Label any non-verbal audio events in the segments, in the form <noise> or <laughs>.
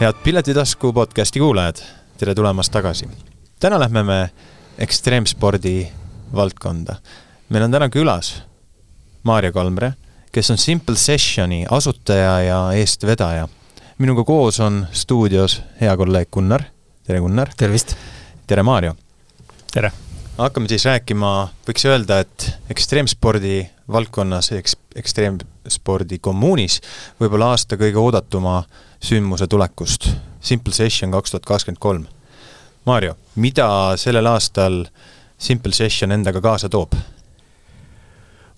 head Piletitasku podcasti kuulajad, tere tulemast tagasi. täna lähme me ekstreemspordi valdkonda. meil on täna külas Maarja Kalmre, kes on Simple Sessioni asutaja ja eestvedaja. minuga koos on stuudios hea kolleeg Gunnar. tere, Gunnar! tervist! tere, Maarja! tere! hakkame siis rääkima, võiks öelda, et ekstreemspordi valdkonnas, eks-, ekstreemspordi kommuunis võib-olla aasta kõige oodatuma sündmuse tulekust, Simple Session kaks tuhat kakskümmend kolm. Maarjo, mida sellel aastal Simple Session endaga kaasa toob?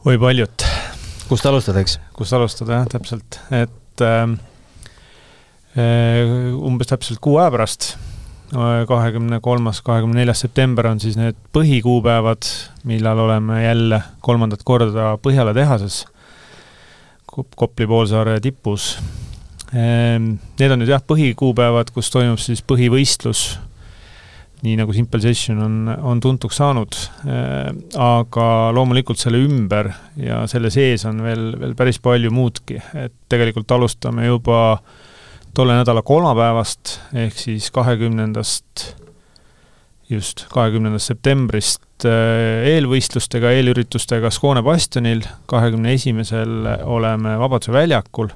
oi paljut. kust alustada, eks? kust alustada, jah, täpselt, et äh, umbes täpselt kuu aja pärast, kahekümne kolmas, kahekümne neljas september on siis need põhikuupäevad, millal oleme jälle kolmandat korda Põhjala tehases Kopli poolsaare tipus need on nüüd jah, põhikuupäevad, kus toimub siis põhivõistlus, nii nagu Simple Session on, on tuntuks saanud. Ehm, aga loomulikult selle ümber ja selle sees on veel, veel päris palju muudki, et tegelikult alustame juba tolle nädala kolmapäevast, ehk siis kahekümnendast, just, kahekümnendast septembrist ehm, eelvõistlustega, eelüritustega Skåne bastionil, kahekümne esimesel oleme Vabaduse väljakul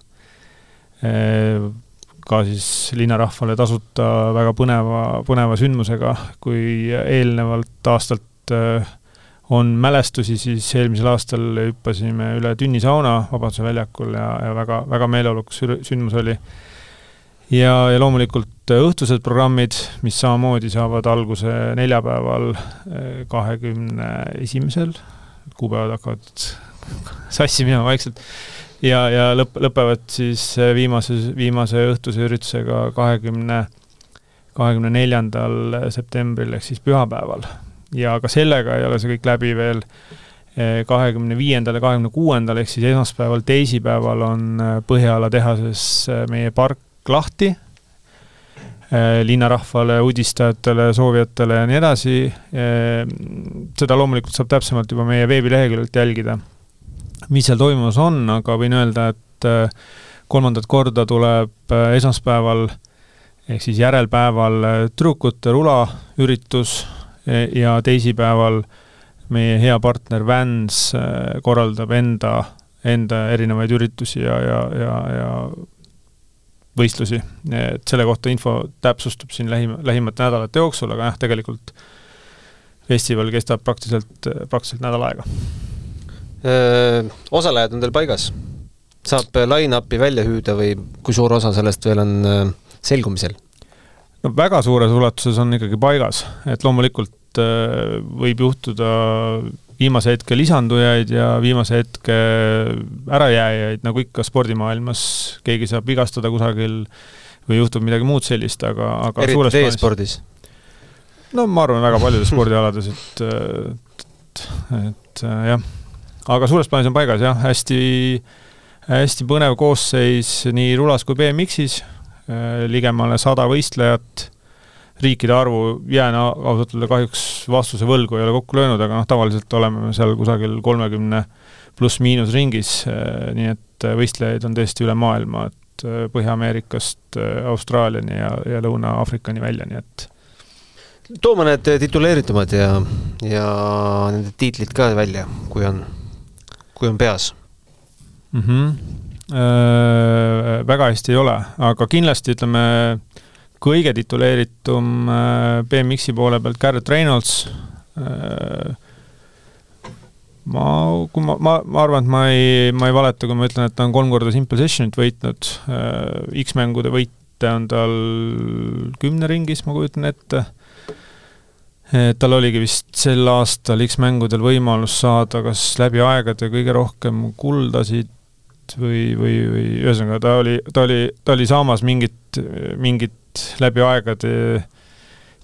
ka siis linnarahvale tasuta väga põneva, põneva sündmusega, kui eelnevalt aastalt äh, on mälestusi, siis eelmisel aastal hüppasime üle tünnisauna Vabaduse väljakul ja, ja väga, väga meeleolukas sündmus oli. ja, ja loomulikult õhtused programmid, mis samamoodi saavad alguse neljapäeval, äh, kahekümne esimesel, kuupäevad hakkavad <laughs> sassi minema vaikselt ja, ja lõpp, lõpevad siis äh, viimase, viimase õhtuse üritusega kahekümne, kahekümne neljandal septembril ehk siis pühapäeval. ja ka sellega ei ole see kõik läbi veel. Äh, kahekümne viiendal ja kahekümne kuuendal ehk siis esmaspäeval, teisipäeval on äh, Põhjala tehases meie park lahti linnarahvale, uudistajatele, soovijatele ja nii edasi. seda loomulikult saab täpsemalt juba meie veebileheküljelt jälgida mis seal toimumas on, aga võin öelda, et äh, kolmandat korda tuleb äh, esmaspäeval ehk siis järelpäeval äh, tüdrukute rulaüritus e, ja teisipäeval meie hea partner Vans korraldab enda, enda erinevaid üritusi ja, ja, ja, ja võistlusi. et selle kohta info täpsustub siin lähima, lähimate nädalate jooksul, aga jah, tegelikult festival kestab praktiliselt, praktiliselt nädal aega osalejad on teil paigas? saab line-up'i välja hüüda või kui suur osa sellest veel on selgumisel? no väga suures ulatuses on ikkagi paigas, et loomulikult võib juhtuda viimase hetke lisandujaid ja viimase hetke ärajääjaid, nagu ikka spordimaailmas, keegi saab vigastada kusagil või juhtub midagi muud sellist, aga, aga eriti teespordis? no ma arvan, väga paljudes spordialades, et, et, et jah aga suures plaanis on paigas jah, hästi, hästi põnev koosseis nii rulas kui BMX-is, äh, ligemale sada võistlejat, riikide arvu jään ausalt öelda kahjuks vastuse võlgu ei ole kokku löönud, aga noh, tavaliselt oleme seal kusagil kolmekümne pluss-miinus ringis, äh, nii et äh, võistlejaid on tõesti üle maailma, et Põhja-Ameerikast Austraaliani ja, ja Lõuna-Aafrikani välja, nii et too mõned tituleeritumad ja, ja nende tiitlid ka välja, kui on kui on peas mm? -hmm. Äh, väga hästi ei ole, aga kindlasti ütleme, kõige tituleeritum äh, BMX-i poole pealt Garrett Reynolds äh,. ma, kui ma, ma, ma arvan, et ma ei, ma ei valeta, kui ma ütlen, et ta on kolm korda Simple Sessionit võitnud äh,. X-mängude võite on tal kümne ringis, ma kujutan ette tal oligi vist sel aastal X-mängudel võimalus saada kas läbi aegade kõige rohkem kuldasid või, või, või ühesõnaga ta oli, ta oli, ta oli saamas mingit, mingit läbi aegade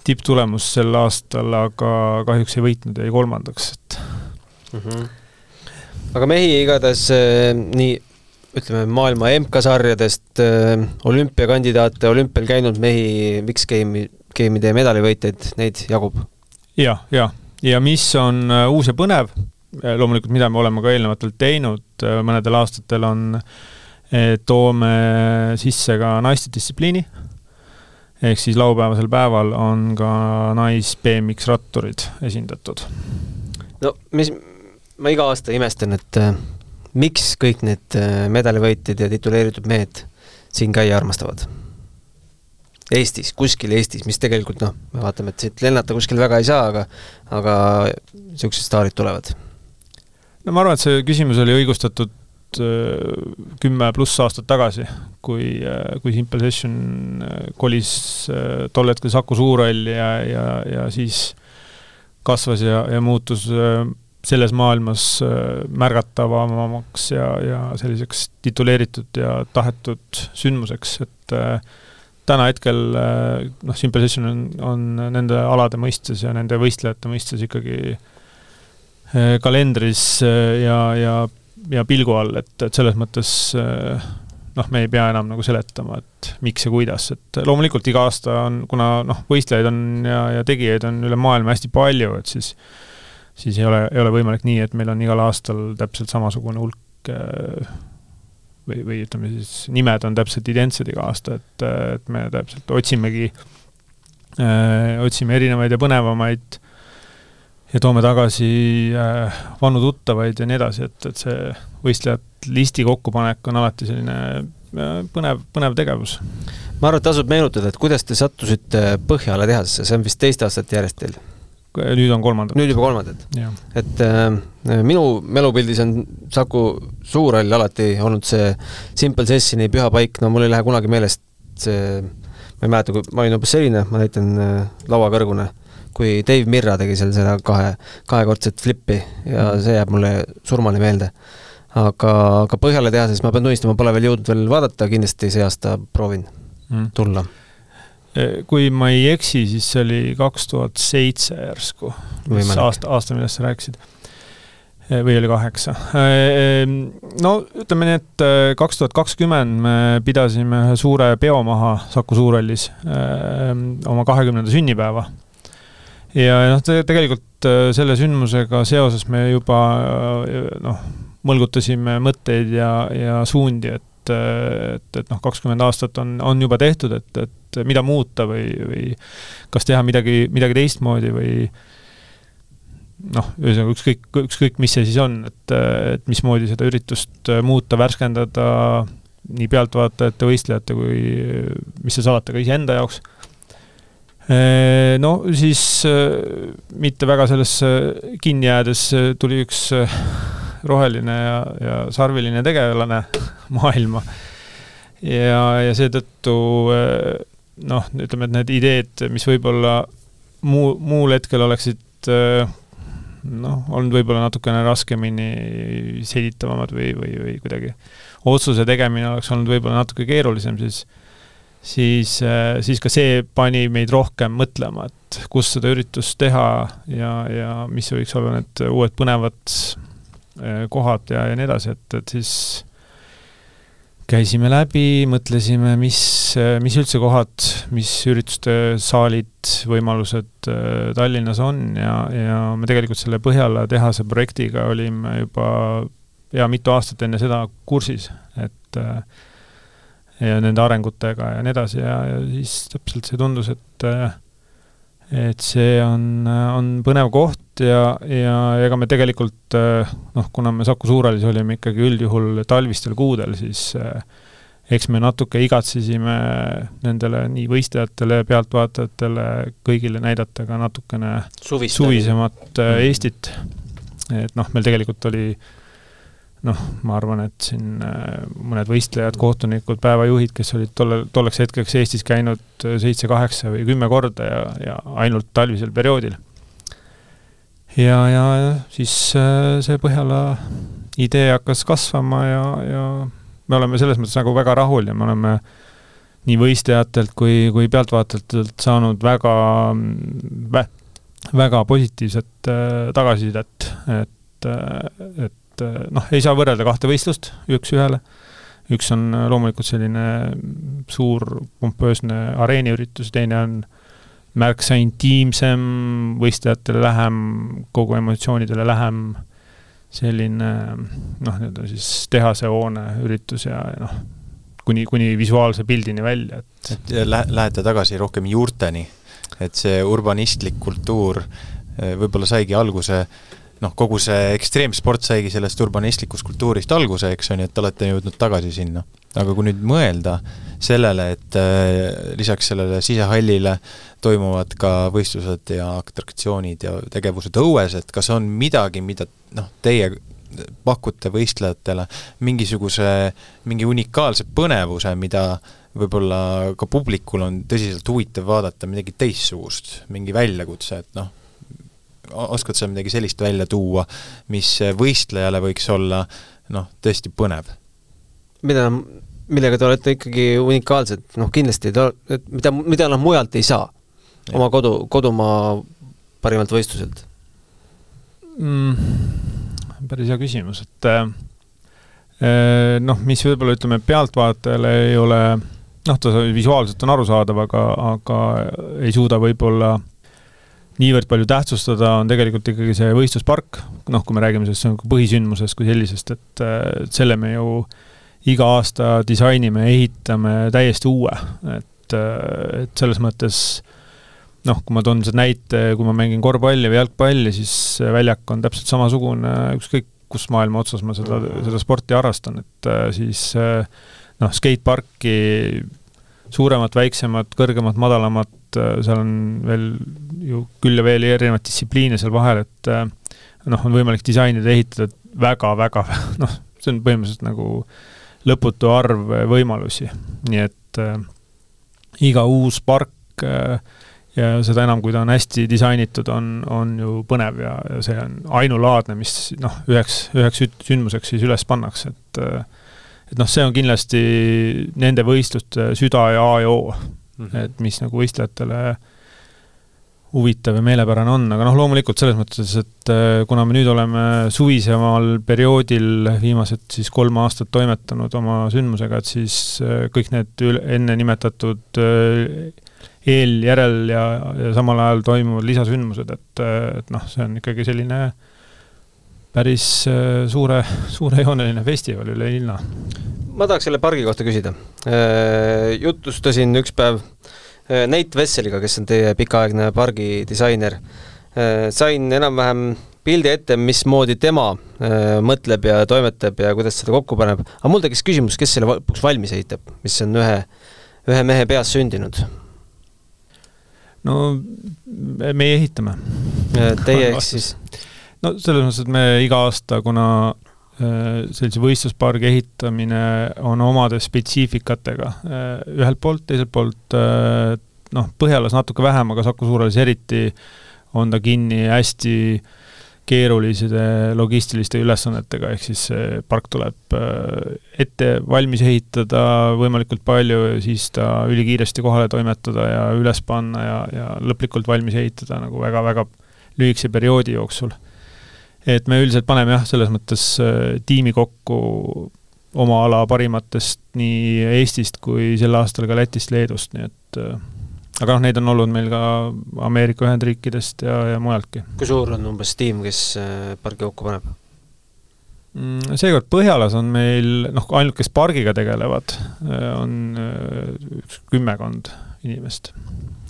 tipptulemust sel aastal, aga kahjuks ei võitnud, jäi kolmandaks, et mm. -hmm. aga mehi igatahes äh, nii ütleme, maailma MK-sarjadest äh, olümpiakandidaate, olümpial käinud mehi, X-Game'i, game'ide medalivõitjaid, neid jagub ja, ja, ja mis on äh, uus ja põnev, äh, loomulikult, mida me oleme ka eelnevatelt teinud äh, mõnedel aastatel, on toome sisse ka naiste distsipliini ehk siis laupäevasel päeval on ka nais-BMX ratturid esindatud. no mis, ma iga aasta imestan, et äh, miks kõik need äh, medalivõitjad ja tituleeritud mehed siin käia armastavad? Eestis, kuskil Eestis, mis tegelikult noh, me vaatame, et siit lennata kuskil väga ei saa, aga aga niisugused staarid tulevad. no ma arvan, et see küsimus oli õigustatud äh, kümme pluss aastat tagasi, kui, äh, kui Simple Session kolis tol hetkel Saku Suurhall ja, ja, ja siis kasvas ja, ja muutus selles maailmas äh, märgatavamaks ja, ja selliseks tituleeritud ja tahetud sündmuseks, et äh, täna hetkel äh, noh, Simple Session on, on nende alade mõistes ja nende võistlejate mõistes ikkagi kalendris ja, ja, ja pilgu all, et, et selles mõttes noh, me ei pea enam nagu seletama, et miks ja kuidas, et loomulikult iga aasta on, kuna noh, võistlejaid on ja, ja tegijaid on üle maailma hästi palju, et siis siis ei ole, ei ole võimalik nii, et meil on igal aastal täpselt samasugune hulk äh, või, või ütleme siis, nimed on täpselt identsed iga aasta, et, et me täpselt otsimegi, äh, otsime erinevaid ja põnevamaid ja toome tagasi äh, vanu tuttavaid ja nii edasi, et, et see võistlejate listi kokkupanek on alati selline põnev, põnev tegevus. ma arvan, et tasub meenutada, et kuidas te sattusite Põhjala tehasesse, see on vist teist aastat järjest teil nüüd on kolmandad. nüüd juba kolmandad. et äh, minu mälupildis on Saku Suurhall alati olnud see Simple Sessioni püha paik, no mul ei lähe kunagi meelest see, ma ei mäleta, kui ma olin umbes selline, ma näitan äh, lauakõrgune, kui Dave Mirra tegi seal seda kahe, kahekordset flippi ja mm. see jääb mulle surmani meelde. aga, aga Põhjala tehases ma pean tunnistama, pole veel jõudnud veel vaadata, kindlasti see aasta proovin mm. tulla kui ma ei eksi, siis see oli kaks tuhat seitse järsku, mis aasta, aasta, millest sa rääkisid. või oli kaheksa. No ütleme nii, et äh, kaks tuhat kakskümmend me pidasime ühe suure peo maha Saku Suurhallis, äh, oma kahekümnenda sünnipäeva. ja noh, tegelikult äh, selle sündmusega seoses me juba noh, mõlgutasime mõtteid ja, ja suundi, et et, et noh, kakskümmend aastat on, on juba tehtud, et, et mida muuta või, või kas teha midagi, midagi teistmoodi või noh, ühesõnaga ükskõik, ükskõik, mis see siis on, et, et mismoodi seda üritust muuta, värskendada nii pealtvaatajate, võistlejate kui mis seal salata, ka iseenda jaoks. No siis mitte väga sellesse kinni jäädes tuli üks roheline ja, ja sarviline tegelane <laughs> maailma. ja, ja seetõttu eh, noh, ütleme, et need ideed, mis võib-olla muu, muul hetkel oleksid eh, noh, olnud võib-olla natukene raskemini selgitavamad või, või, või kuidagi otsuse tegemine oleks olnud võib-olla natuke keerulisem, siis siis, eh, siis ka see pani meid rohkem mõtlema, et kus seda üritust teha ja, ja mis võiks olla need uued põnevad kohad ja, ja nii edasi, et, et siis käisime läbi, mõtlesime, mis, mis üldse kohad, mis ürituste saalid, võimalused äh, Tallinnas on ja, ja me tegelikult selle Põhjala tehase projektiga olime juba pea mitu aastat enne seda kursis, et äh, ja nende arengutega ja nii edasi ja, ja siis täpselt see tundus, et et see on, on põnev koht ja, ja ega me tegelikult noh, kuna me Saku Suurhallis olime ikkagi üldjuhul talvistel kuudel, siis eks me natuke igatsesime nendele nii võistlejatele, pealtvaatajatele, kõigile näidata ka natukene Suvist suvisemat eh, Eestit. et noh, meil tegelikult oli äh, noh, ma arvan, et siin äh, mõned võistlejad, kohtunikud, päevajuhid, kes olid tolle, tolleks hetkeks Eestis käinud äh, seitse, kaheksa või kümme korda ja, ja ainult talvisel perioodil. ja, ja siis äh, see Põhjala idee hakkas kasvama ja, ja me oleme selles mõttes nagu väga rahul ja me oleme nii võistlejatelt kui, kui pealtvaatajatelt saanud väga vä,, väga positiivset äh, tagasisidet, et et et eh, noh, ei saa võrrelda kahte võistlust üks-ühele, üks on eh, loomulikult selline suur pompöösne areeniüritus, teine on märksa intiimsem, võistlejatele lähem, kogu emotsioonidele lähem, selline noh, nii-öelda siis tehasehoone üritus ja, ja noh, kuni, kuni visuaalse pildini välja, et et lä-, lähete tagasi rohkem juurteni, et see urbanistlik kultuur võib-olla saigi alguse noh, kogu see ekstreemsport saigi sellest urbanistlikust kultuurist alguse, eks on ju, et olete jõudnud tagasi sinna. aga kui nüüd mõelda sellele, et äh, lisaks sellele sisehallile toimuvad ka võistlused ja atraktsioonid ja tegevused õues, et kas on midagi, mida noh, teie pakute võistlejatele mingisuguse, mingi unikaalse põnevuse, mida võib-olla ka publikul on tõsiselt huvitav vaadata, midagi teistsugust, mingi väljakutse, et noh, oskad sa midagi sellist välja tuua, mis võistlejale võiks olla noh, tõesti põnev? mida, millega te olete ikkagi unikaalsed, noh kindlasti te, et mida, mida nad mujalt ei saa ja. oma kodu, kodumaa parimalt võistluselt mm,? päris hea küsimus, et äh, noh, mis võib-olla ütleme, pealtvaatajale ei ole noh, ta visuaalselt on arusaadav, aga, aga ei suuda võib-olla äh, niivõrd palju tähtsustada, on tegelikult ikkagi see võistluspark, noh, kui me räägime sellest põhisündmusest kui sellisest, et selle me ju iga aasta disainime, ehitame täiesti uue, et, et selles mõttes noh, kui ma toon selle näite, kui ma mängin korvpalli või jalgpalli, siis väljak on täpselt samasugune, ükskõik kus maailma otsas ma seda, seda sporti harrastan, et siis noh, skateparki suuremat, väiksemat, kõrgemat, madalamat, seal on veel ju küll ja veel erinevaid distsipliine seal vahel, et äh, noh, on võimalik disainida, ehitada väga-väga, <laughs> noh, see on põhimõtteliselt nagu lõputu arv võimalusi, nii et äh, iga uus park äh, ja seda enam, kui ta on hästi disainitud, on, on ju põnev ja, ja see on ainulaadne, mis noh, üheks, üheks sündmuseks siis üles pannakse, et äh, et noh, see on kindlasti nende võistluste süda ja A ja O mm, -hmm. et mis nagu võistlejatele huvitav ja meelepärane on, aga noh, loomulikult selles mõttes, et äh, kuna me nüüd oleme suvisemal perioodil viimased siis kolm aastat toimetanud oma sündmusega, et siis äh, kõik need enne nimetatud äh, eel, järel ja, ja samal ajal toimuvad lisasündmused, et, et noh, see on ikkagi selline päris suure, <laughs> suurejooneline festival üle linna. Ma tahaks selle pargi kohta küsida. jutustasin üks päev Äh, Nate Vesseliga, kes on teie pikaaegne pargi disainer, äh, sain enam-vähem pildi ette, mismoodi tema äh, mõtleb ja toimetab ja kuidas seda kokku paneb, aga mul tekkis küsimus, kes selle lõpuks valmis ehitab, mis on ühe, ühe mehe peas sündinud? no meie ehitame. Teie ehk siis? no selles mõttes, et me iga aasta, kuna sellise võistluspargi ehitamine on omade spetsiifikatega. Ühelt poolt, teiselt poolt noh, Põhjalas natuke vähem, aga Saku Suurhallis eriti on ta kinni hästi keeruliste logistiliste ülesannetega, ehk siis see park tuleb ette valmis ehitada võimalikult palju ja siis ta ülikiiresti kohale toimetada ja üles panna ja, ja lõplikult valmis ehitada nagu väga-väga lühikese perioodi jooksul et me üldiselt paneme jah, selles mõttes äh, tiimi kokku oma ala parimatest nii Eestist kui sel aastal ka Lätist, Leedust, nii et äh, aga noh, neid on olnud meil ka Ameerika Ühendriikidest ja, ja mujaltki. kui suur on umbes tiim, kes äh, pargi kokku paneb? Mm, seekord Põhjalas on meil noh, ainult kes pargiga tegelevad, on üks kümmekond inimest.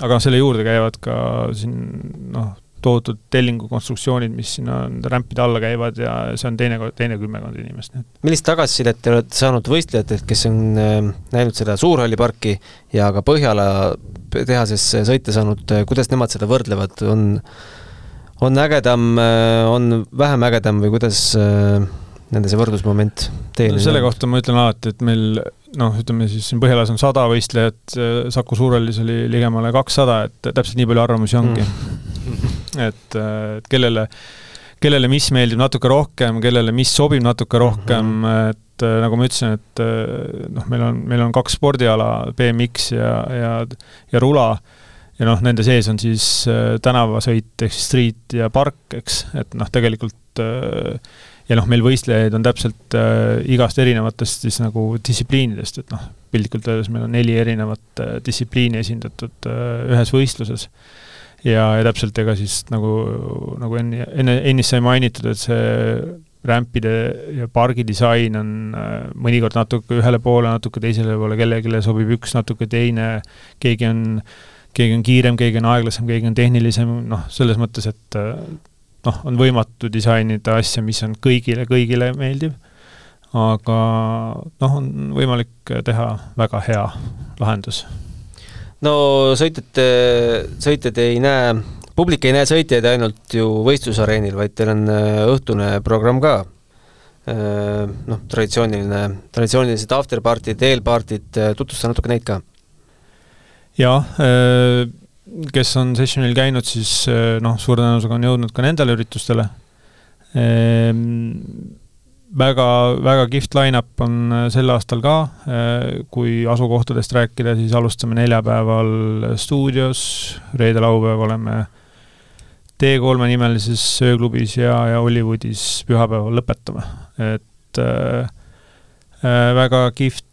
aga noh, selle juurde käivad ka siin noh, tohutud tellingu konstruktsioonid, mis sinna rämpide alla käivad ja see on teine, teine kümmekond inimest. millist tagasisidet te olete saanud võistlejatelt, kes on äh, näinud seda Suurhalli parki ja ka Põhjala tehasesse sõita saanud, kuidas nemad seda võrdlevad, on, on ägedam, äh, on vähem ägedam või kuidas äh, nende see võrdlusmoment teil no, selle kohta ma ütlen alati, et meil noh, ütleme siis siin Põhjalas on sada võistlejat, Saku Suurhallis oli ligemale kakssada, et täpselt nii palju arvamusi ongi. Mm <laughs> et, et kellele, kellele mis meeldib natuke rohkem, kellele mis sobib natuke rohkem mm, -hmm. et nagu ma ütlesin, et noh, meil on, meil on kaks spordiala, BMX ja, ja, ja rula, ja noh, nende sees on siis tänavasõit ehk siis street ja park, eks, et noh, tegelikult ja noh, meil võistlejaid on täpselt äh, igast erinevatest siis nagu distsipliinidest, et noh, piltlikult öeldes meil on neli erinevat äh, distsipliini esindatud äh, ühes võistluses ja, ja täpselt ega siis nagu, nagu enne, enne, ennist sai mainitud, et see rämpide ja pargi disain on mõnikord natuke ühele poole, natuke teisele poole, kellelegi sobib üks, natuke teine, keegi on, keegi on kiirem, keegi on aeglasem, keegi on tehnilisem, noh, selles mõttes, et noh, on võimatu disainida asja, mis on kõigile, kõigile meeldiv, aga noh, on võimalik teha väga hea lahendus. No sõitjate, sõitjad ei näe, publik ei näe sõitjaid ainult ju võistlusareenil, vaid teil on äh, õhtune programm ka. Äh, noh, traditsiooniline, traditsioonilised afterpartid, eelpartid, äh, tutvusta natuke neid ka. jaa, kes on sessionil käinud, siis noh, suure tõenäosusega on jõudnud ka nendele üritustele ehm, väga, väga kihvt line-up on äh, sel aastal ka, äh, kui asukohtadest rääkida, siis alustame neljapäeval stuudios, reede-laupäev oleme T3 nimelises sööklubis ja, ja Hollywoodis pühapäeval lõpetame. et äh, äh, väga kihvt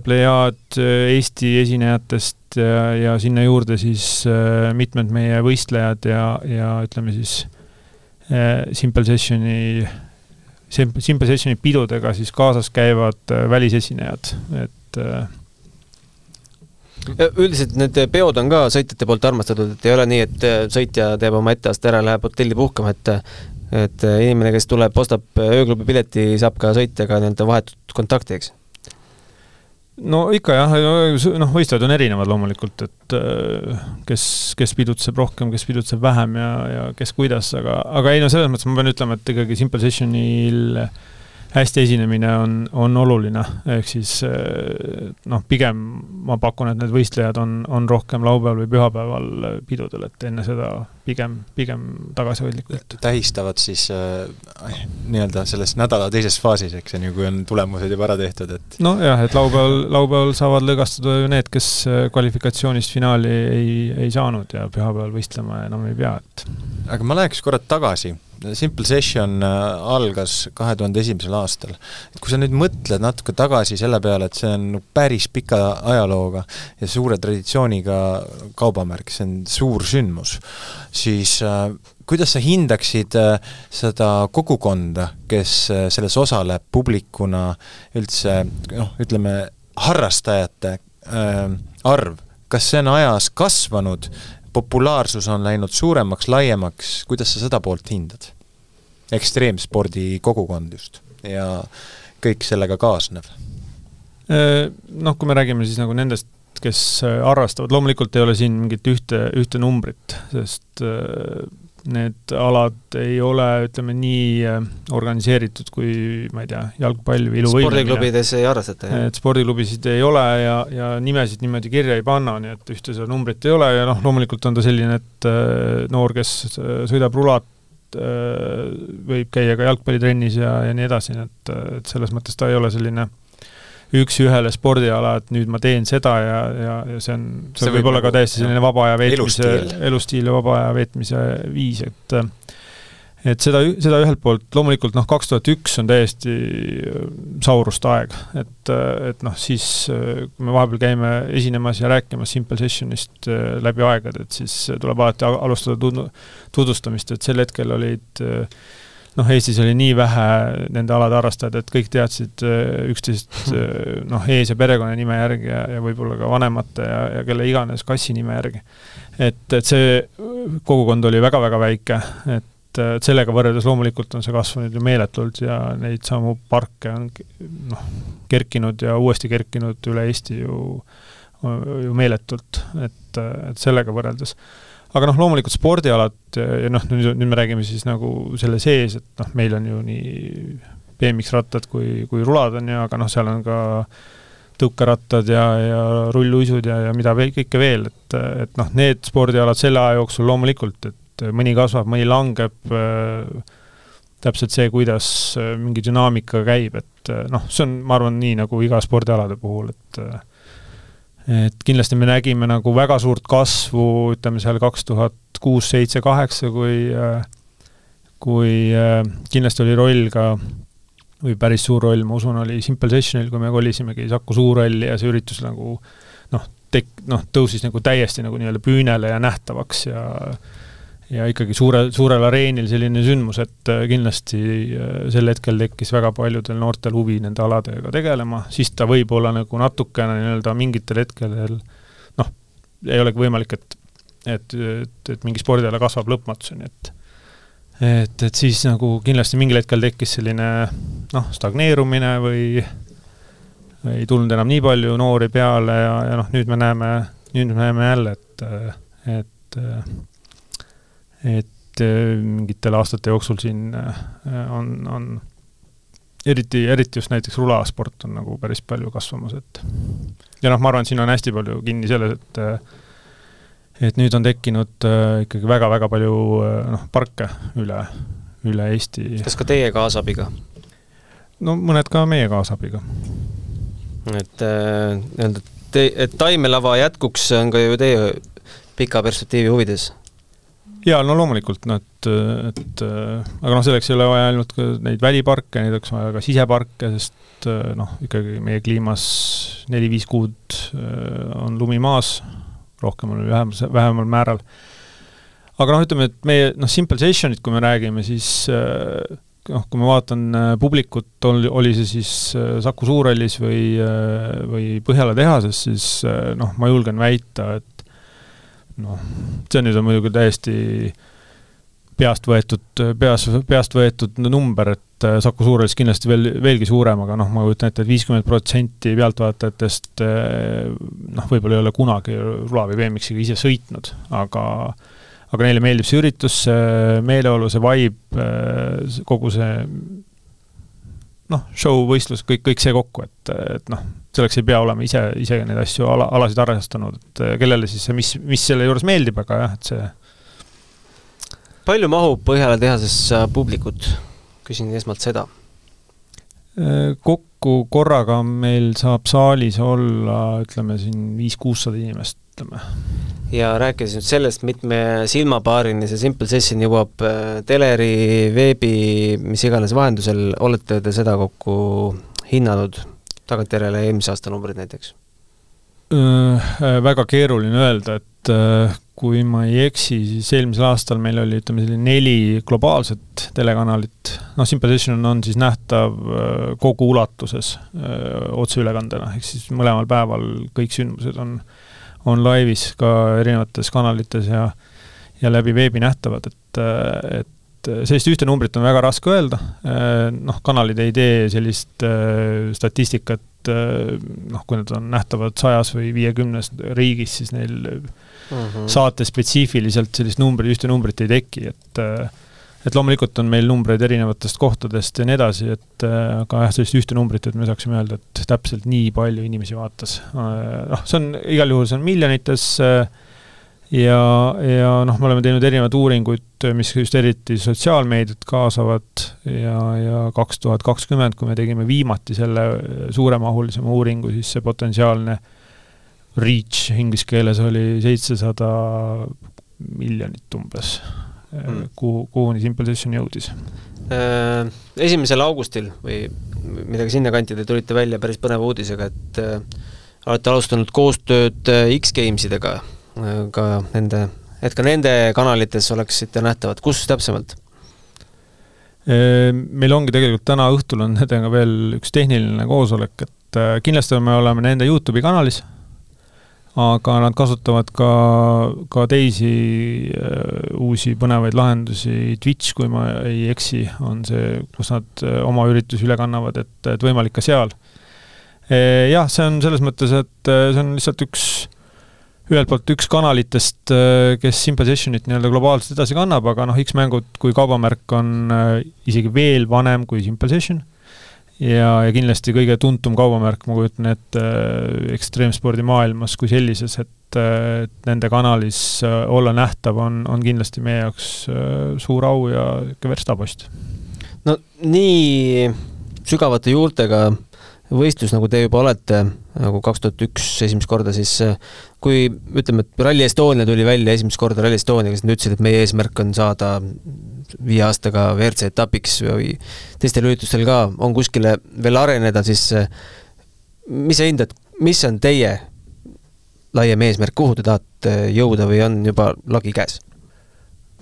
plejaad Eesti esinejatest ja, ja sinna juurde siis äh, mitmed meie võistlejad ja, ja ütleme siis äh, Simple Sessioni äh, Simple Sessioni pidudega siis kaasas käivad äh, välisesinejad, et äh, üldiselt need peod on ka sõitjate poolt armastatud, et ei ole nii, et äh, sõitja teeb oma etteaste ära, läheb hotelli puhkama, et et inimene, kes tuleb, ostab ööklubi pileti, saab ka sõitjaga nii-öelda vahetut kontakti, eks? No ikka jah, noh, võistlejad on erinevad loomulikult, et äh, kes, kes pidutseb rohkem, kes pidutseb vähem ja, ja kes kuidas, aga, aga ei no selles mõttes ma pean ütlema, et ikkagi Simple Sessionil äh, hästi esinemine on, on oluline, ehk siis eh, noh, pigem ma pakun, et need võistlejad on, on rohkem laupäeval või pühapäeval pidudel, et enne seda pigem, pigem tagasihoidlikult. tähistavad siis äh, nii-öelda selles nädala teises faasis, eks on ju, kui on tulemused juba ära tehtud, et nojah, et laupäeval, laupäeval saavad lõõgastuda ju need, kes kvalifikatsioonist finaali ei, ei saanud ja pühapäeval võistlema enam ei pea, et aga ma läheks korra tagasi Simple Session äh, algas kahe tuhande esimesel aastal. et kui sa nüüd mõtled natuke tagasi selle peale, et see on päris pika ajalooga ja suure traditsiooniga kaubamärk, see on suur sündmus, siis äh, kuidas sa hindaksid äh, seda kogukonda, kes selles osaleb publikuna, üldse noh, ütleme harrastajate arv, kas see on ajas kasvanud populaarsus on läinud suuremaks, laiemaks, kuidas sa seda poolt hindad? ekstreemspordi kogukond just ja kõik sellega kaasnev? Äh, noh, kui me räägime siis nagu nendest, kes äh, harrastavad, loomulikult ei ole siin mingit ühte, ühte numbrit, sest äh, need alad ei ole, ütleme nii äh, organiseeritud kui ma ei tea, jalgpall või iluvõimlemine. spordiklubides ei harrastata, jah? et spordiklubisid ei ole ja, ja nimesid niimoodi kirja ei panna, nii et ühte seda numbrit ei ole ja noh, loomulikult on ta selline, et äh, noor, kes äh, sõidab rulat, võib käia ka jalgpallitrennis ja, ja nii edasi, et, et selles mõttes ta ei ole selline äh, üks-ühele spordiala, et nüüd ma teen seda ja, ja, ja see on, see, see võib olla ka täiesti selline vaba aja veetmise, elustiil. ja vaba aja veetmise viis, et et seda, seda ühelt poolt loomulikult noh, kaks tuhat üks on täiesti äh, sauruste aeg, et, et noh, siis äh, kui me vahepeal käime esinemas ja rääkimas Simple Sessionist äh, läbi aegade, et siis tuleb alati alustada tudu-, tutvustamist, et sel hetkel olid äh, noh, Eestis oli nii vähe nende alade harrastajaid, et kõik teadsid äh, üksteist <laughs> äh, noh, ees- ja perekonnanime järgi ja, ja võib-olla ka vanemate ja, ja kelle iganes kassi nime järgi. et, et see kogukond oli väga-väga väike, et, et sellega võrreldes loomulikult on see kasvanud ju meeletult ja neid samu parke on noh, kerkinud ja uuesti kerkinud üle Eesti ju, ju meeletult, et, et sellega võrreldes aga noh, loomulikult spordialad ja noh, nüüd, nüüd me räägime siis nagu selle sees, et noh, meil on ju nii BMX-rattad kui, kui rulad on ju, aga noh, seal on ka tõukerattad ja, ja rulluisud ja, ja mida veel, kõike veel, et, et noh, need spordialad selle aja jooksul loomulikult, et mõni kasvab, mõni langeb äh,, täpselt see, kuidas mingi dünaamika käib, et noh, see on, ma arvan, nii nagu iga spordialade puhul, et et kindlasti me nägime nagu väga suurt kasvu, ütleme seal kaks tuhat kuus, seitse, kaheksa, kui kui kindlasti oli roll ka või päris suur roll, ma usun, oli Simple Sessionil, kui me kolisimegi Saku Suurhalli ja see üritus nagu noh, tek-, noh, tõusis nagu täiesti nagu nii-öelda püünele ja nähtavaks ja ja ikkagi suure, suurel areenil selline sündmus, et äh, kindlasti äh, sel hetkel tekkis väga paljudel noortel huvi nende aladega tegelema, siis ta võib olla nagu natukene nii-öelda mingitel hetkedel noh, ei olegi võimalik, et et, et, et mingi spordiala kasvab lõpmatuseni, et et, et siis nagu kindlasti mingil hetkel tekkis selline noh, stagneerumine või ei tulnud enam nii palju noori peale ja, ja noh, nüüd me näeme, nüüd me näeme jälle, et, et et mingitel aastate jooksul siin on, on eriti, eriti just näiteks rulasport on nagu päris palju kasvamas, et ja noh, ma arvan, et siin on hästi palju kinni selles, et et nüüd on tekkinud ikkagi väga-väga palju noh, parke üle, üle Eesti. kas ka teie kaasabiga? no mõned ka meie kaasabiga et äh, nii-öelda te-, et taimelava jätkuks on ka ju teie pika perspektiivi huvides? Jaa, no loomulikult, no et, et aga noh, selleks ei ole vaja ainult neid väliparke, neid oleks vaja ka siseparke, sest noh, ikkagi meie kliimas neli-viis kuud on lumi maas, rohkem on vähem, vähemal määral. aga noh, ütleme, et meie noh, simple session'id, kui me räägime, siis äh, noh, kui ma vaatan äh, publikut, oli, see siis äh, Saku Suurhallis või, äh, või Põhjala tehases, siis noh, ma julgen väita, et noh, see nüüd on muidugi täiesti peast võetud, peas, peast võetud number, et Saku Suurhallis kindlasti veel, veelgi suurem, aga noh, ma kujutan ette et, viiskümmend protsenti pealtvaatajatest noh, võib-olla ei ole kunagi rula või BMX-iga ise sõitnud, aga aga neile meeldib see üritus, see meeleolu, see vibe, kogu see noh, show, võistlus, kõik, kõik see kokku, et, et noh, selleks ei pea olema ise, ise neid asju ala, alasid arvestanud, et kellele siis see, mis, mis selle juures meeldib, aga jah, et see palju mahub Põhjala tehases publikut? küsin esmalt seda. Kokku korraga meil saab saalis olla, ütleme siin viis-kuussada inimest, ütleme ja rääkides nüüd sellest, mitme silmapaarini see Simple Session jõuab äh, teleri, veebi, mis iganes vahendusel, olete te seda kokku hinnanud, tagantjärele eelmise aasta numbrid näiteks? Äh, väga keeruline öelda, et äh, kui ma ei eksi, siis eelmisel aastal meil oli, ütleme, selline neli globaalset telekanalit, noh, Simple Session on siis nähtav kogu ulatuses otseülekandena, ehk siis mõlemal päeval kõik sündmused on äh, on laivis ka erinevates kanalites ja ja läbi veebi nähtavad, et, et sellist ühte numbrit on väga raske öelda, noh, kanalid ei tee sellist äh, statistikat, äh, noh, kui nad on nähtavad sajas või viiekümnes riigis, siis neil mm -hmm. saatespetsiifiliselt sellist numbrit, ühte numbrit ei teki, et äh, et loomulikult on meil numbreid erinevatest kohtadest ja nii edasi, et äh, aga jah, sellist ühte numbrit, et me saaksime öelda, et täpselt nii palju inimesi vaatas. Noh, see on igal juhul, see on miljonites äh, ja, ja noh, me oleme teinud erinevaid uuringuid, mis just eriti sotsiaalmeediat kaasavad ja, ja kaks tuhat kakskümmend, kui me tegime viimati selle suuremahulisema uuringu, siis see potentsiaalne reach inglise keeles oli seitsesada miljonit umbes mm., kuhu, kuhuni Simple Session jõudis? Äh, esimesel augustil või midagi sinnakanti te tulite välja päris põneva uudisega, et äh, olete alustanud koostööd äh, X-Gamesidega, ka nende, et ka nende kanalites oleksite nähtavad, kus täpsemalt? Meil ongi tegelikult täna õhtul on nendega veel üks tehniline koosolek, et kindlasti me oleme nende Youtube'i kanalis aga nad kasutavad ka, ka teisi äh, uusi põnevaid lahendusi, Twitch, kui ma ei eksi, on see, kus nad äh, oma üritusi üle kannavad, et, et võimalik ka seal. Äh, jah, see on selles mõttes, et see on lihtsalt üks, ühelt poolt üks kanalitest, kes Simple Sessionit nii-öelda globaalselt edasi kannab, aga noh, X-mängud kui kaubamärk on isegi veel vanem kui Simple Session ja, ja kindlasti kõige tuntum kaubamärk, ma kujutan ette, äh, ekstreemspordi maailmas kui sellises, et, äh, nende kanalis äh, olla nähtav on, on kindlasti meie jaoks suur au ja ikka verstapost. no nii sügavate juurtega võistlus, nagu te juba olete, nagu kaks tuhat üks esimest korda, siis kui ütleme, et Rally Estonia tuli välja esimest korda Rally Estoniaga, siis nad ütlesid, et meie eesmärk on saada viie aastaga WRC etapiks või teistel üritustel ka on kuskile veel areneda, siis mis sa hindad, mis on teie laiem eesmärk, kuhu te tahate jõuda või on juba lagi käes?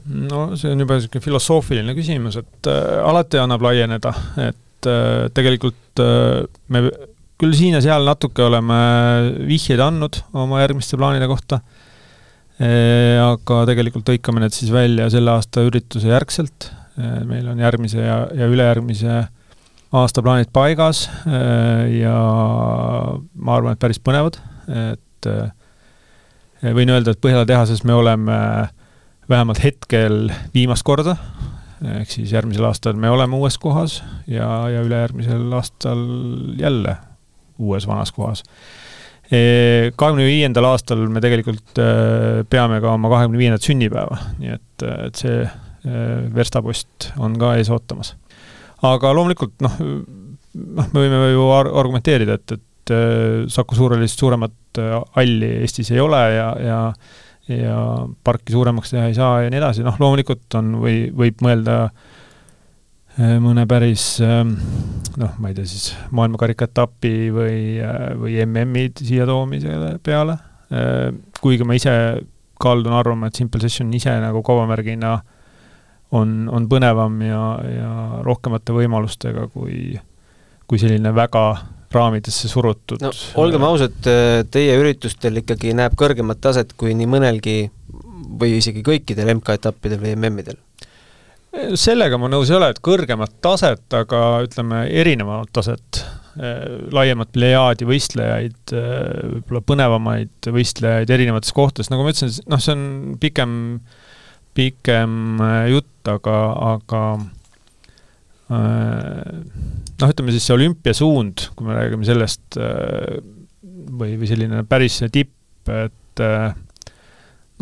no see on juba niisugune filosoofiline küsimus, et äh, alati annab laieneda, et äh, tegelikult äh, me küll siin ja seal natuke oleme vihjeid andnud oma järgmiste plaanide kohta e,, aga tegelikult hõikame need siis välja selle aasta ürituse järgselt. Meil on järgmise ja, ja ülejärgmise aasta plaanid paigas ja ma arvan, et päris põnevad, et võin öelda, et Põhjala tehases me oleme vähemalt hetkel viimast korda ehk siis järgmisel aastal me oleme uues kohas ja, ja ülejärgmisel aastal jälle uues vanas kohas. E, kahekümne viiendal aastal me tegelikult e, peame ka oma kahekümne viiendat sünnipäeva, nii et, et see e, verstapost on ka ees ootamas. aga loomulikult noh, noh, me võime ju ar argumenteerida, et, et Saku Suurhallis suuremat halli Eestis ei ole ja, ja ja parki suuremaks teha ei saa ja nii edasi, noh loomulikult on või võib mõelda äh, Äh, mõne päris ähm, noh, ma ei tea siis maailmakarikaetapi või, äh, või MM-id siia toomise peale. Äh, kuigi ma ise kaldun arvama, et Simple Session ise nagu kaubamärgina on, on põnevam ja, ja rohkemate võimalustega kui, kui selline väga raamidesse surutud. no olgem ausad, teie üritustel ikkagi näeb kõrgemat taset kui nii mõnelgi või isegi kõikidel MK-etappidel või MM-idel sellega ma nõus ei ole, et kõrgemat taset, aga ütleme, erinevamat taset, eh, laiemat plejaadi võistlejaid, eh, võib-olla põnevamaid võistlejaid erinevates kohtades, nagu ma ütlesin, noh, see on pikem, pikem eh, jutt, aga, aga noh, ütleme siis see olümpiasuund, kui me räägime sellest, või, või selline päris tipp, et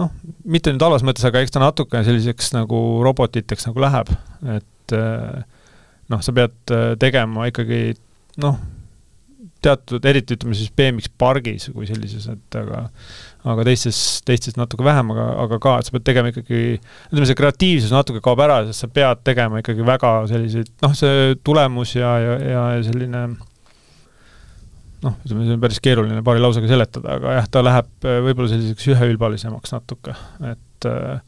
noh, mitte nüüd halvas mõttes, aga eks ta natukene selliseks nagu robotiteks nagu läheb, et noh, sa pead tegema ikkagi noh, teatud, eriti ütleme siis BMX pargis kui sellises, et aga aga teistes, teistes natuke vähem, aga, aga ka, et sa pead tegema ikkagi, ütleme, see kreatiivsus natuke kaob ära, sest sa pead tegema ikkagi väga selliseid, noh, see tulemus ja, ja, ja selline noh, ütleme, see on päris keeruline paari lausega seletada, aga jah, ta läheb äh, võib-olla selliseks üheülbalisemaks natuke, et äh,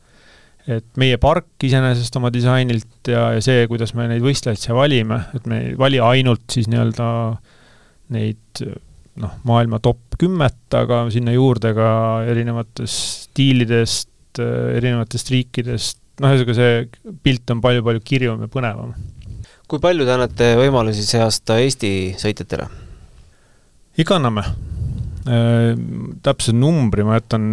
et meie park iseenesest oma disainilt ja, ja see, kuidas me neid võistlejaid siia valime, et me ei vali ainult siis nii-öelda neid noh, maailma top kümmet, aga sinna juurde ka erinevatest stiilidest, erinevatest riikidest, noh, ühesõnaga see pilt on palju-palju kirjum ja põnevam. kui palju te annate võimalusi see aasta Eesti sõitjatele? ikka anname. Äh, täpse numbri ma jätan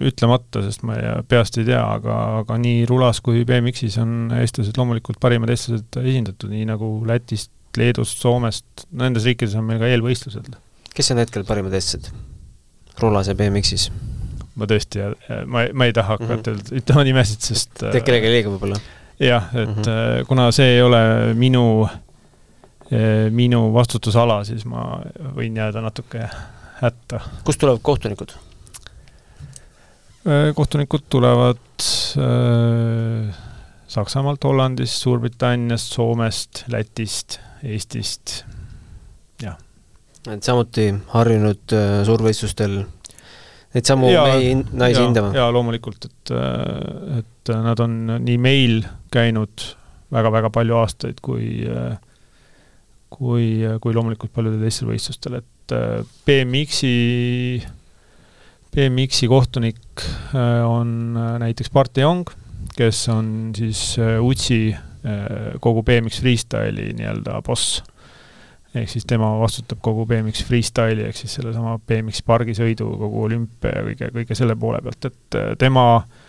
ütlemata, sest ma peast ei tea, aga, aga nii rulas kui BMX-is on eestlased loomulikult parimad eestlased esindatud, nii nagu Lätist, Leedust, Soomest, nendes riikides on meil ka eelvõistlused. Kes on hetkel parimad eestlased rulas ja BMX-is? ma tõesti, ma, ma ei taha hakata mm -hmm. ütlema nimesid, sest teed kellelegi liiga võib-olla? jah, et mm -hmm. kuna see ei ole minu äh, minu vastutusala, siis ma võin jääda natuke hätta. kust tulevad kohtunikud? Kohtunikud tulevad äh, Saksamaalt, Hollandist, Suurbritanniast, Soomest, Lätist, Eestist. Et samuti harjunud äh, suurvõistlustel neid samu mehi, naisi hindama? jaa, loomulikult, et, et nad on nii meil käinud väga-väga palju aastaid, kui äh, kui, kui loomulikult paljudel teistel võistlustel, et äh, BMX-i, BMX-i kohtunik äh, on äh, näiteks Bart Jong, kes on siis UTSi kogu BMX Freestyle'i nii-öelda boss. Ehk siis tema vastutab kogu BMX Freestyle'i ehk siis sellesama BMX pargisõidu, kogu olümpia ja kõige, kõige selle poole pealt, et tema äh,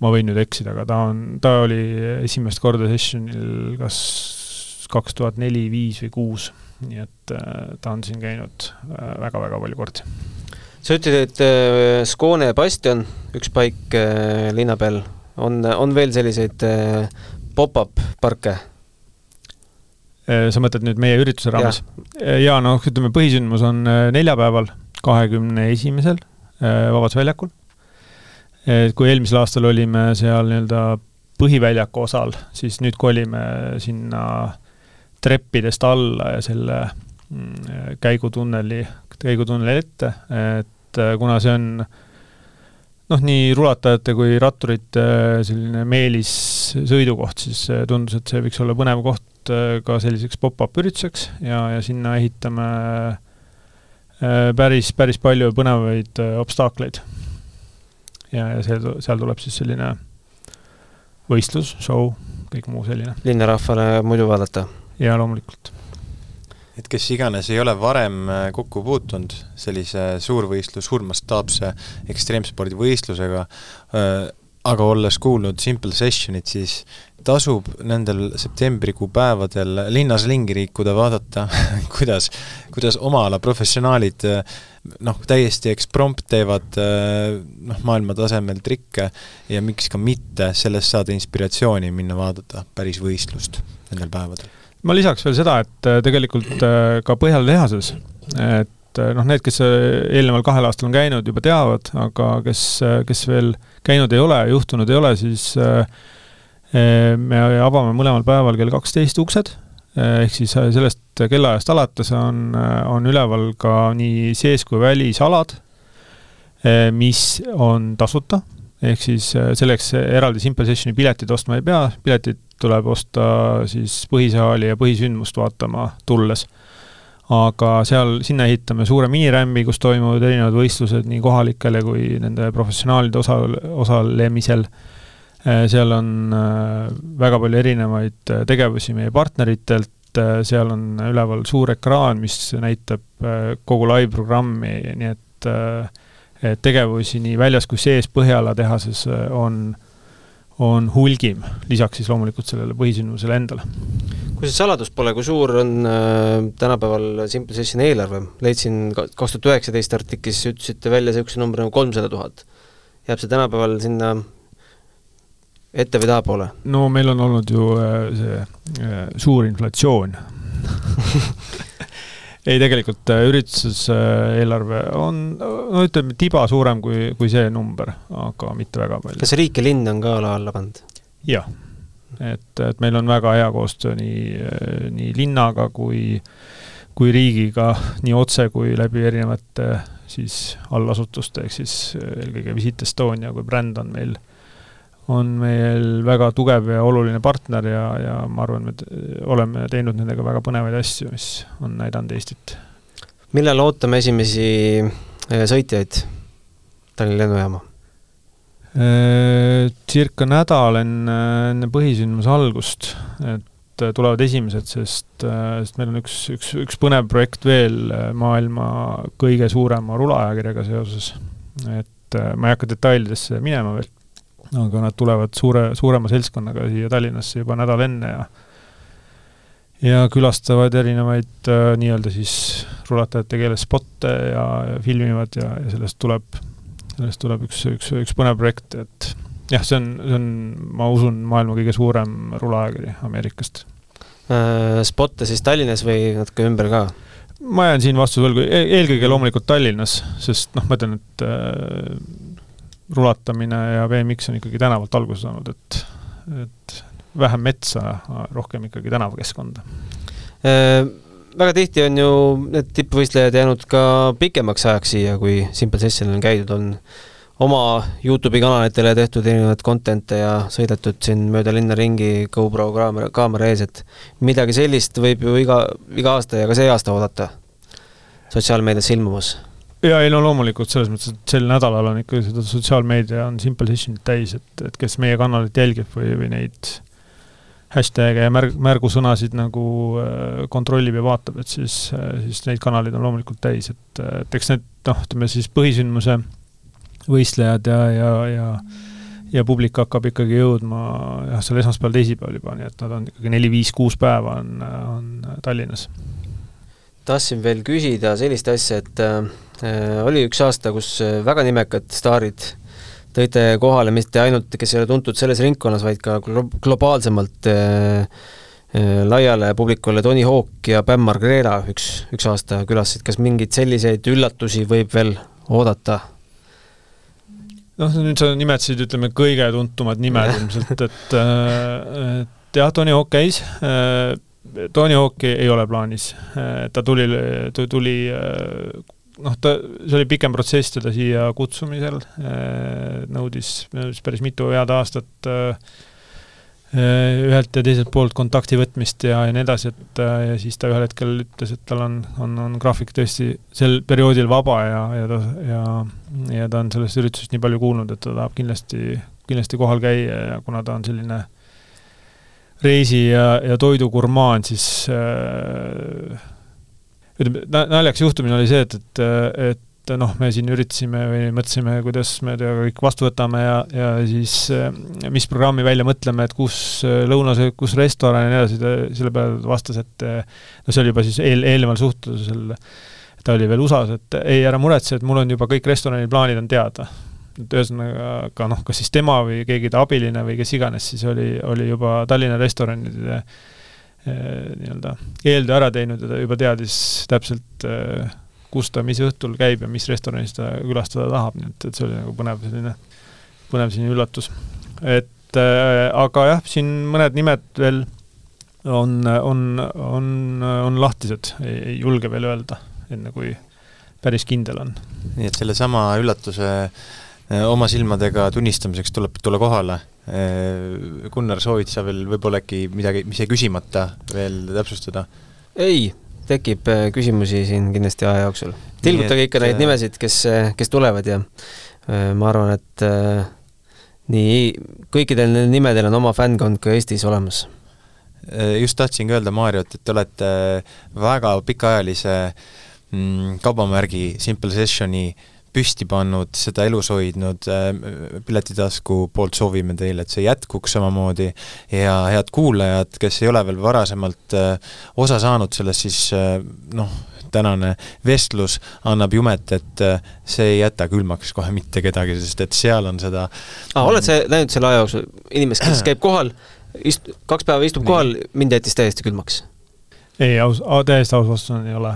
ma võin nüüd eksida, aga ta on, ta oli esimest korda sessionil kas kaks tuhat neli, viis või kuus, nii et äh, ta on siin käinud väga-väga äh, palju kordi. sa ütlesid, et Skåne Bastion, üks paik linna peal, on, on veel selliseid pop-up parke? Sa mõtled nüüd meie ürituse raames ja.? jaa, noh, ütleme põhisündmus on neljapäeval, kahekümne esimesel Vabaduse väljakul et kui eelmisel aastal olime seal nii-öelda põhiväljaku osal, siis nüüd kolime sinna treppidest alla ja selle mm, käigutunneli, käigutunneli ette, et äh, kuna see on noh, nii rulatajate kui ratturite selline meelis sõidukoht, siis tundus, et see võiks olla põnev koht ka selliseks pop-up ürituseks ja, ja sinna ehitame päris, päris palju põnevaid obstaakleid. ja, ja see, seal tuleb siis selline võistlus, show, kõik muu selline. linnarahvale muidu vaadata? jaa, loomulikult. Et kes iganes ei ole varem äh, kokku puutunud sellise suurvõistlus, suurmastaapse ekstreemspordivõistlusega, äh, aga olles kuulnud Simple Sessionit, siis tasub nendel septembrikuu päevadel linnas ringi liikuda, vaadata <laughs> kuidas, kuidas oma ala professionaalid noh, täiesti eksprompt teevad noh, maailma tasemel trikke ja miks ka mitte sellest saada inspiratsiooni minna vaadata päris võistlust nendel päevadel. Ma lisaks veel seda, et äh, tegelikult äh, ka Põhjala tehases, et äh, noh, need, kes eelneval kahel aastal on käinud, juba teavad, aga kes, kes veel käinud ei ole, juhtunud ei ole, siis me avame mõlemal päeval kell kaksteist uksed ehk siis sellest kellaajast alates on, on üleval ka nii sees- kui välisalad, mis on tasuta, ehk siis selleks eraldi Simple Sessioni piletit ostma ei pea, piletid tuleb osta siis põhisaali ja põhisündmust vaatama tulles. aga seal, sinna ehitame suure minirämbi, kus toimuvad erinevad võistlused nii kohalikele kui nende professionaalide osa, osalemisel. Äh, seal on äh, väga palju erinevaid äh, tegevusi meie partneritelt, seal on üleval suur ekraan, mis näitab kogu live-programmi, nii et tegevusi nii väljas kui sees Põhjala tehases on, on hulgim, lisaks siis loomulikult sellele põhisündmusele endale. kui see saladus pole, kui suur on äh, tänapäeval Simple Sessioni eelarve? leidsin kaks tuhat üheksateist artiklis, ütlesite välja niisuguse numbri nagu kolmsada tuhat. jääb see tänapäeval sinna ette või tahapoole? no meil on olnud ju äh, see äh, suur inflatsioon <laughs> ei, tegelikult äh, üritluses eelarve on, no ütleme, tiba suurem kui, kui see number, aga mitte väga palju. kas riik ja linn on ka ala alla pannud? jah, et, et meil on väga hea koostöö nii, nii linnaga kui, kui riigiga, nii otse kui läbi erinevate siis allasutuste, ehk siis eelkõige Visit Estonia kui bränd on meil on meil väga tugev ja oluline partner ja, ja ma arvan, me oleme teinud nendega väga põnevaid asju, mis on näidanud Eestit. millal ootame esimesi äh, sõitjaid Tallinna lennujaama? Äh, circa nädal enne, enne põhisündmuse algust, et tulevad esimesed, sest, äh, sest meil on üks, üks, üks põnev projekt veel maailma kõige suurema rulaajakirjaga seoses. et ma ei hakka detailidesse minema veel aga nad tulevad suure, suurema seltskonnaga siia Tallinnasse juba nädal enne ja ja külastavad erinevaid äh, nii-öelda siis rulatajate keeles spotte ja, ja filmivad ja, ja sellest tuleb, sellest tuleb üks, üks, üks põnev projekt, et jah, see on, see on, ma usun, maailma kõige suurem rulaajakiri Ameerikast äh,. Spotte siis Tallinnas või natuke ümber ka? ma jään siin vastuse võlgu e, eelkõige loomulikult Tallinnas, sest noh, ma ütlen, et äh, rulatamine ja BMX on ikkagi tänavalt alguse saanud, et, et vähem metsa, rohkem ikkagi tänavakeskkonda äh,. Väga tihti on ju need tippvõistlejad jäänud ka pikemaks ajaks siia, kui Simple Sessionil on käidud, on oma Youtube'i kanalitele tehtud erinevaid content'e ja sõidetud siin mööda linna ringi GoPro kaamera, kaamera ees, et midagi sellist võib ju iga, iga aasta ja ka see aasta oodata sotsiaalmeedias ilmumas ja ei no loomulikult selles mõttes, et sel nädalal on ikka seda sotsiaalmeedia on Simple Sessionit täis, et, et kes meie kanalit jälgib või, või neid hashtag'e ja märg, märgusõnasid nagu äh, kontrollib ja vaatab, et siis äh,, siis neid kanaleid on loomulikult täis, et, et eks need noh, ütleme siis põhisündmuse võistlejad ja, ja, ja ja publik hakkab ikkagi jõudma jah, seal esmaspäeval, teisipäeval juba, nii et nad on ikkagi neli-viis-kuus päeva on, on Tallinnas. tahtsin veel küsida sellist asja, et äh oli üks aasta, kus äh, väga nimekad staarid tõite kohale mitte ainult, kes ei ole tuntud selles ringkonnas, vaid ka glo-, globaalsemalt äh, äh, laiale publikule Tony Hawk ja Bam Margera üks, üks aasta külastasid, kas mingeid selliseid üllatusi võib veel oodata? noh, nüüd sa nimetasid, ütleme, kõige tuntumad nimed <laughs> ilmselt, et et jah, Tony Hawk käis, Tony Hawki ei ole plaanis, ta tuli, tuli noh, ta, see oli pikem protsess teda siia kutsumisel, nõudis, nõudis päris mitu head aastat ühelt ja teiselt poolt kontakti võtmist ja, ja nii edasi, et ja siis ta ühel hetkel ütles, et tal on, on, on graafik tõesti sel perioodil vaba ja, ja ta, ja, ja ta on sellest üritusest nii palju kuulnud, et ta tahab kindlasti, kindlasti kohal käia ja kuna ta on selline reisi- ja, ja toidugurmaan, siis äh, ütleme, naljakas juhtumine oli see, et, et, et noh, me siin üritasime või mõtlesime, kuidas me temaga kõik vastu võtame ja, ja siis mis programmi välja mõtleme, et kus lõunasöök, kus restoran ja nii edasi, ta selle peale vastas, et no see oli juba siis eel, eelneval suhtlusel, ta oli veel USA-s, et ei, ära muretse, et mul on juba kõik restorani plaanid on teada. et ühesõnaga ka noh, kas siis tema või keegi ta abiline või kes iganes, siis oli, oli juba Tallinna restoranide Eh, nii-öelda eeltöö ära teinud ja ta juba teadis täpselt, eh, kus ta mis õhtul käib ja mis restoranis ta külastada tahab, nii et, et see oli nagu põnev selline, põnev selline üllatus. et äh, aga jah, siin mõned nimed veel on, on, on, on lahtised, ei julge veel öelda, enne kui päris kindel on. nii et sellesama üllatuse oma silmadega tunnistamiseks tuleb tulla kohale Äh, Gunnar, soovid sa veel võib-olla äkki midagi, mis jäi küsimata, veel täpsustada? ei, tekib äh, küsimusi siin kindlasti aja jooksul. tilgutage ikka neid äh, nimesid, kes, kes tulevad ja ma arvan, et nii kõikidel nendel nimedel on oma fännkond ka Eestis olemas. just tahtsingi öelda, Maarjo, et te olete väga pikaajalise mm, kaubamärgi Simple Sessioni äh, püsti pannud, seda elus hoidnud, äh, Piletitasku poolt soovime teile, et see jätkuks samamoodi ja head kuulajad, kes ei ole veel varasemalt äh, osa saanud sellest, siis äh, noh, tänane vestlus annab jumet, et see ei jäta külmaks kohe mitte kedagi, sest et seal on seda ah, oled sa näinud selle aja jooksul inimest, kes <clears throat> käib kohal, ist-, kaks päeva istub Nii. kohal, mind jättis täiesti külmaks? ei, aus, täiesti aus vastus on, ei ole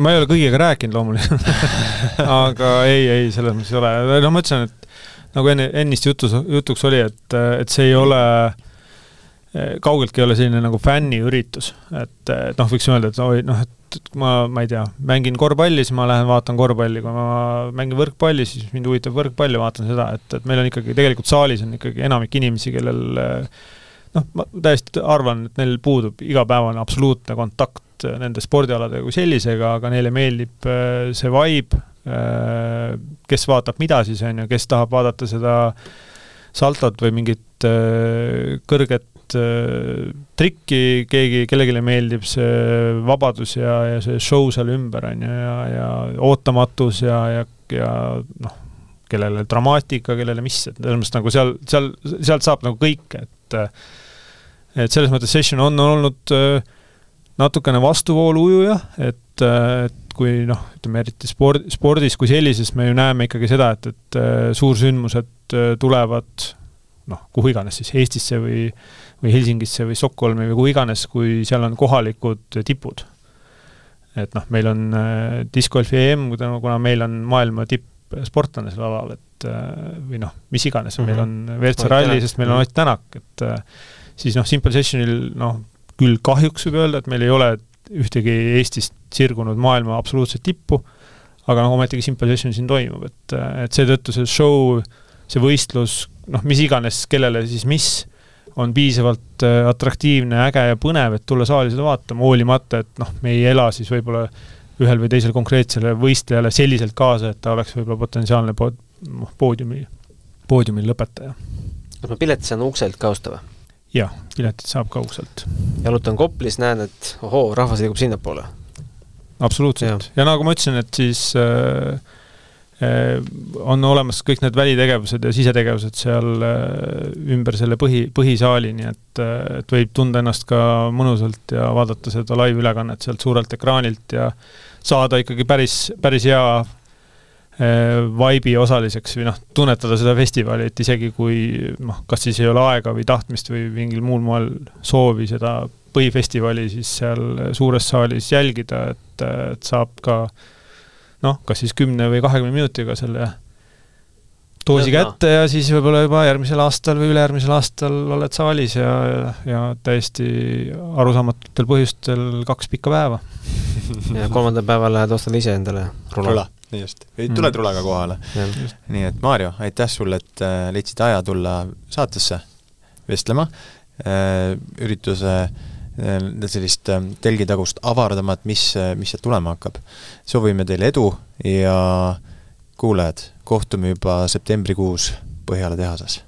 ma ei ole kõigiga rääkinud loomulikult. <laughs> Aga ei, ei, selles mõttes ei ole, noh, ma ütlesin, et nagu enne, ennist jutus, jutuks oli, et, et see ei ole kaugeltki ei ole selline nagu fänniüritus, et, et noh, võiks öelda, et oi, noh, et ma, ma ei tea, mängin korvpalli, siis ma lähen vaatan korvpalli, kui ma mängin võrkpalli, siis mind huvitab võrkpall ja vaatan seda, et, et meil on ikkagi, tegelikult saalis on ikkagi enamik inimesi, kellel noh, ma täiesti arvan, et neil puudub igapäevane absoluutne kontakt nende spordialadega kui sellisega, aga neile meeldib äh, see vibe, äh, kes vaatab mida siis, on ju, kes tahab vaadata seda saltot või mingit äh, kõrget trikki, keegi, kellelegi meeldib see vabadus ja, ja see show seal ümber, on ju, ja, ja ootamatus ja, ja, ja noh, kellele dramaatika, kellele mis, et selles mõttes nagu seal, seal, sealt saab nagu kõike, et et selles mõttes session on olnud äh, natukene vastuvoolu ujuja, et, et kui noh, ütleme eriti sport, spordis kui sellises me ju näeme ikkagi seda, et, et äh, suursündmused äh, tulevad noh, kuhu iganes siis, Eestisse või, või Helsingisse või Stockholmi või kuhu iganes, kui seal on kohalikud tipud. et noh, meil on äh, discgolfi EM, kuna meil on maailma tippsportlane sel alal, et või noh, mis iganes mm, -hmm. meil on WRC ralli, sest meil on Ott Tänak, et siis noh, Simple Sessionil noh, küll kahjuks võib öelda, et meil ei ole ühtegi Eestist sirgunud maailma absoluutset tippu, aga noh, ometigi Simple Session siin toimub, et, et seetõttu see show, see võistlus, noh, mis iganes, kellele siis mis, on piisavalt äh, atraktiivne, äge ja põnev, et tulla saali seda vaatama, hoolimata, et noh, me ei ela siis võib-olla ühel või teisel konkreetsele võistlejale selliselt kaasa, et ta oleks võib-olla potentsiaalne po-, noh, poodiumi, poodiumil lõpetaja. kas ma pileti saan ukselt ka osta või? Jah, piletit saab kaugselt. jalutan Koplis, näen, et ohoo, rahvas liigub sinnapoole. absoluutselt, ja nagu ma ütlesin, et siis äh, äh, on olemas kõik need välitegevused ja sisetegevused seal äh, ümber selle põhi, põhisaali, nii et, äh, et võib tunda ennast ka mõnusalt ja vaadata seda laivülekannet sealt suurelt ekraanilt ja saada ikkagi päris, päris hea Äh, vibe'i osaliseks või noh, tunnetada seda festivali, et isegi kui noh, kas siis ei ole aega või tahtmist või mingil muul moel soovi seda põhifestivali siis seal suures saalis jälgida, et, et saab ka noh, kas siis kümne või kahekümne minutiga selle doosi kätte ja siis võib-olla juba järgmisel aastal või ülejärgmisel aastal oled saalis ja, ja, ja täiesti arusaamatutel põhjustel kaks pikka päeva. Ja kolmandal päeval lähed ostad ise endale rula, rula just, tuled mm. rulaga kohale. nii et Maarjo, aitäh sulle, et äh, leidsid aja tulla saatesse vestlema äh,, ürituse äh, sellist äh, telgitagust avardamat, mis, äh, mis sealt tulema hakkab. soovime teile edu ja kuulajad, kohtume juba septembrikuus Põhjala tehases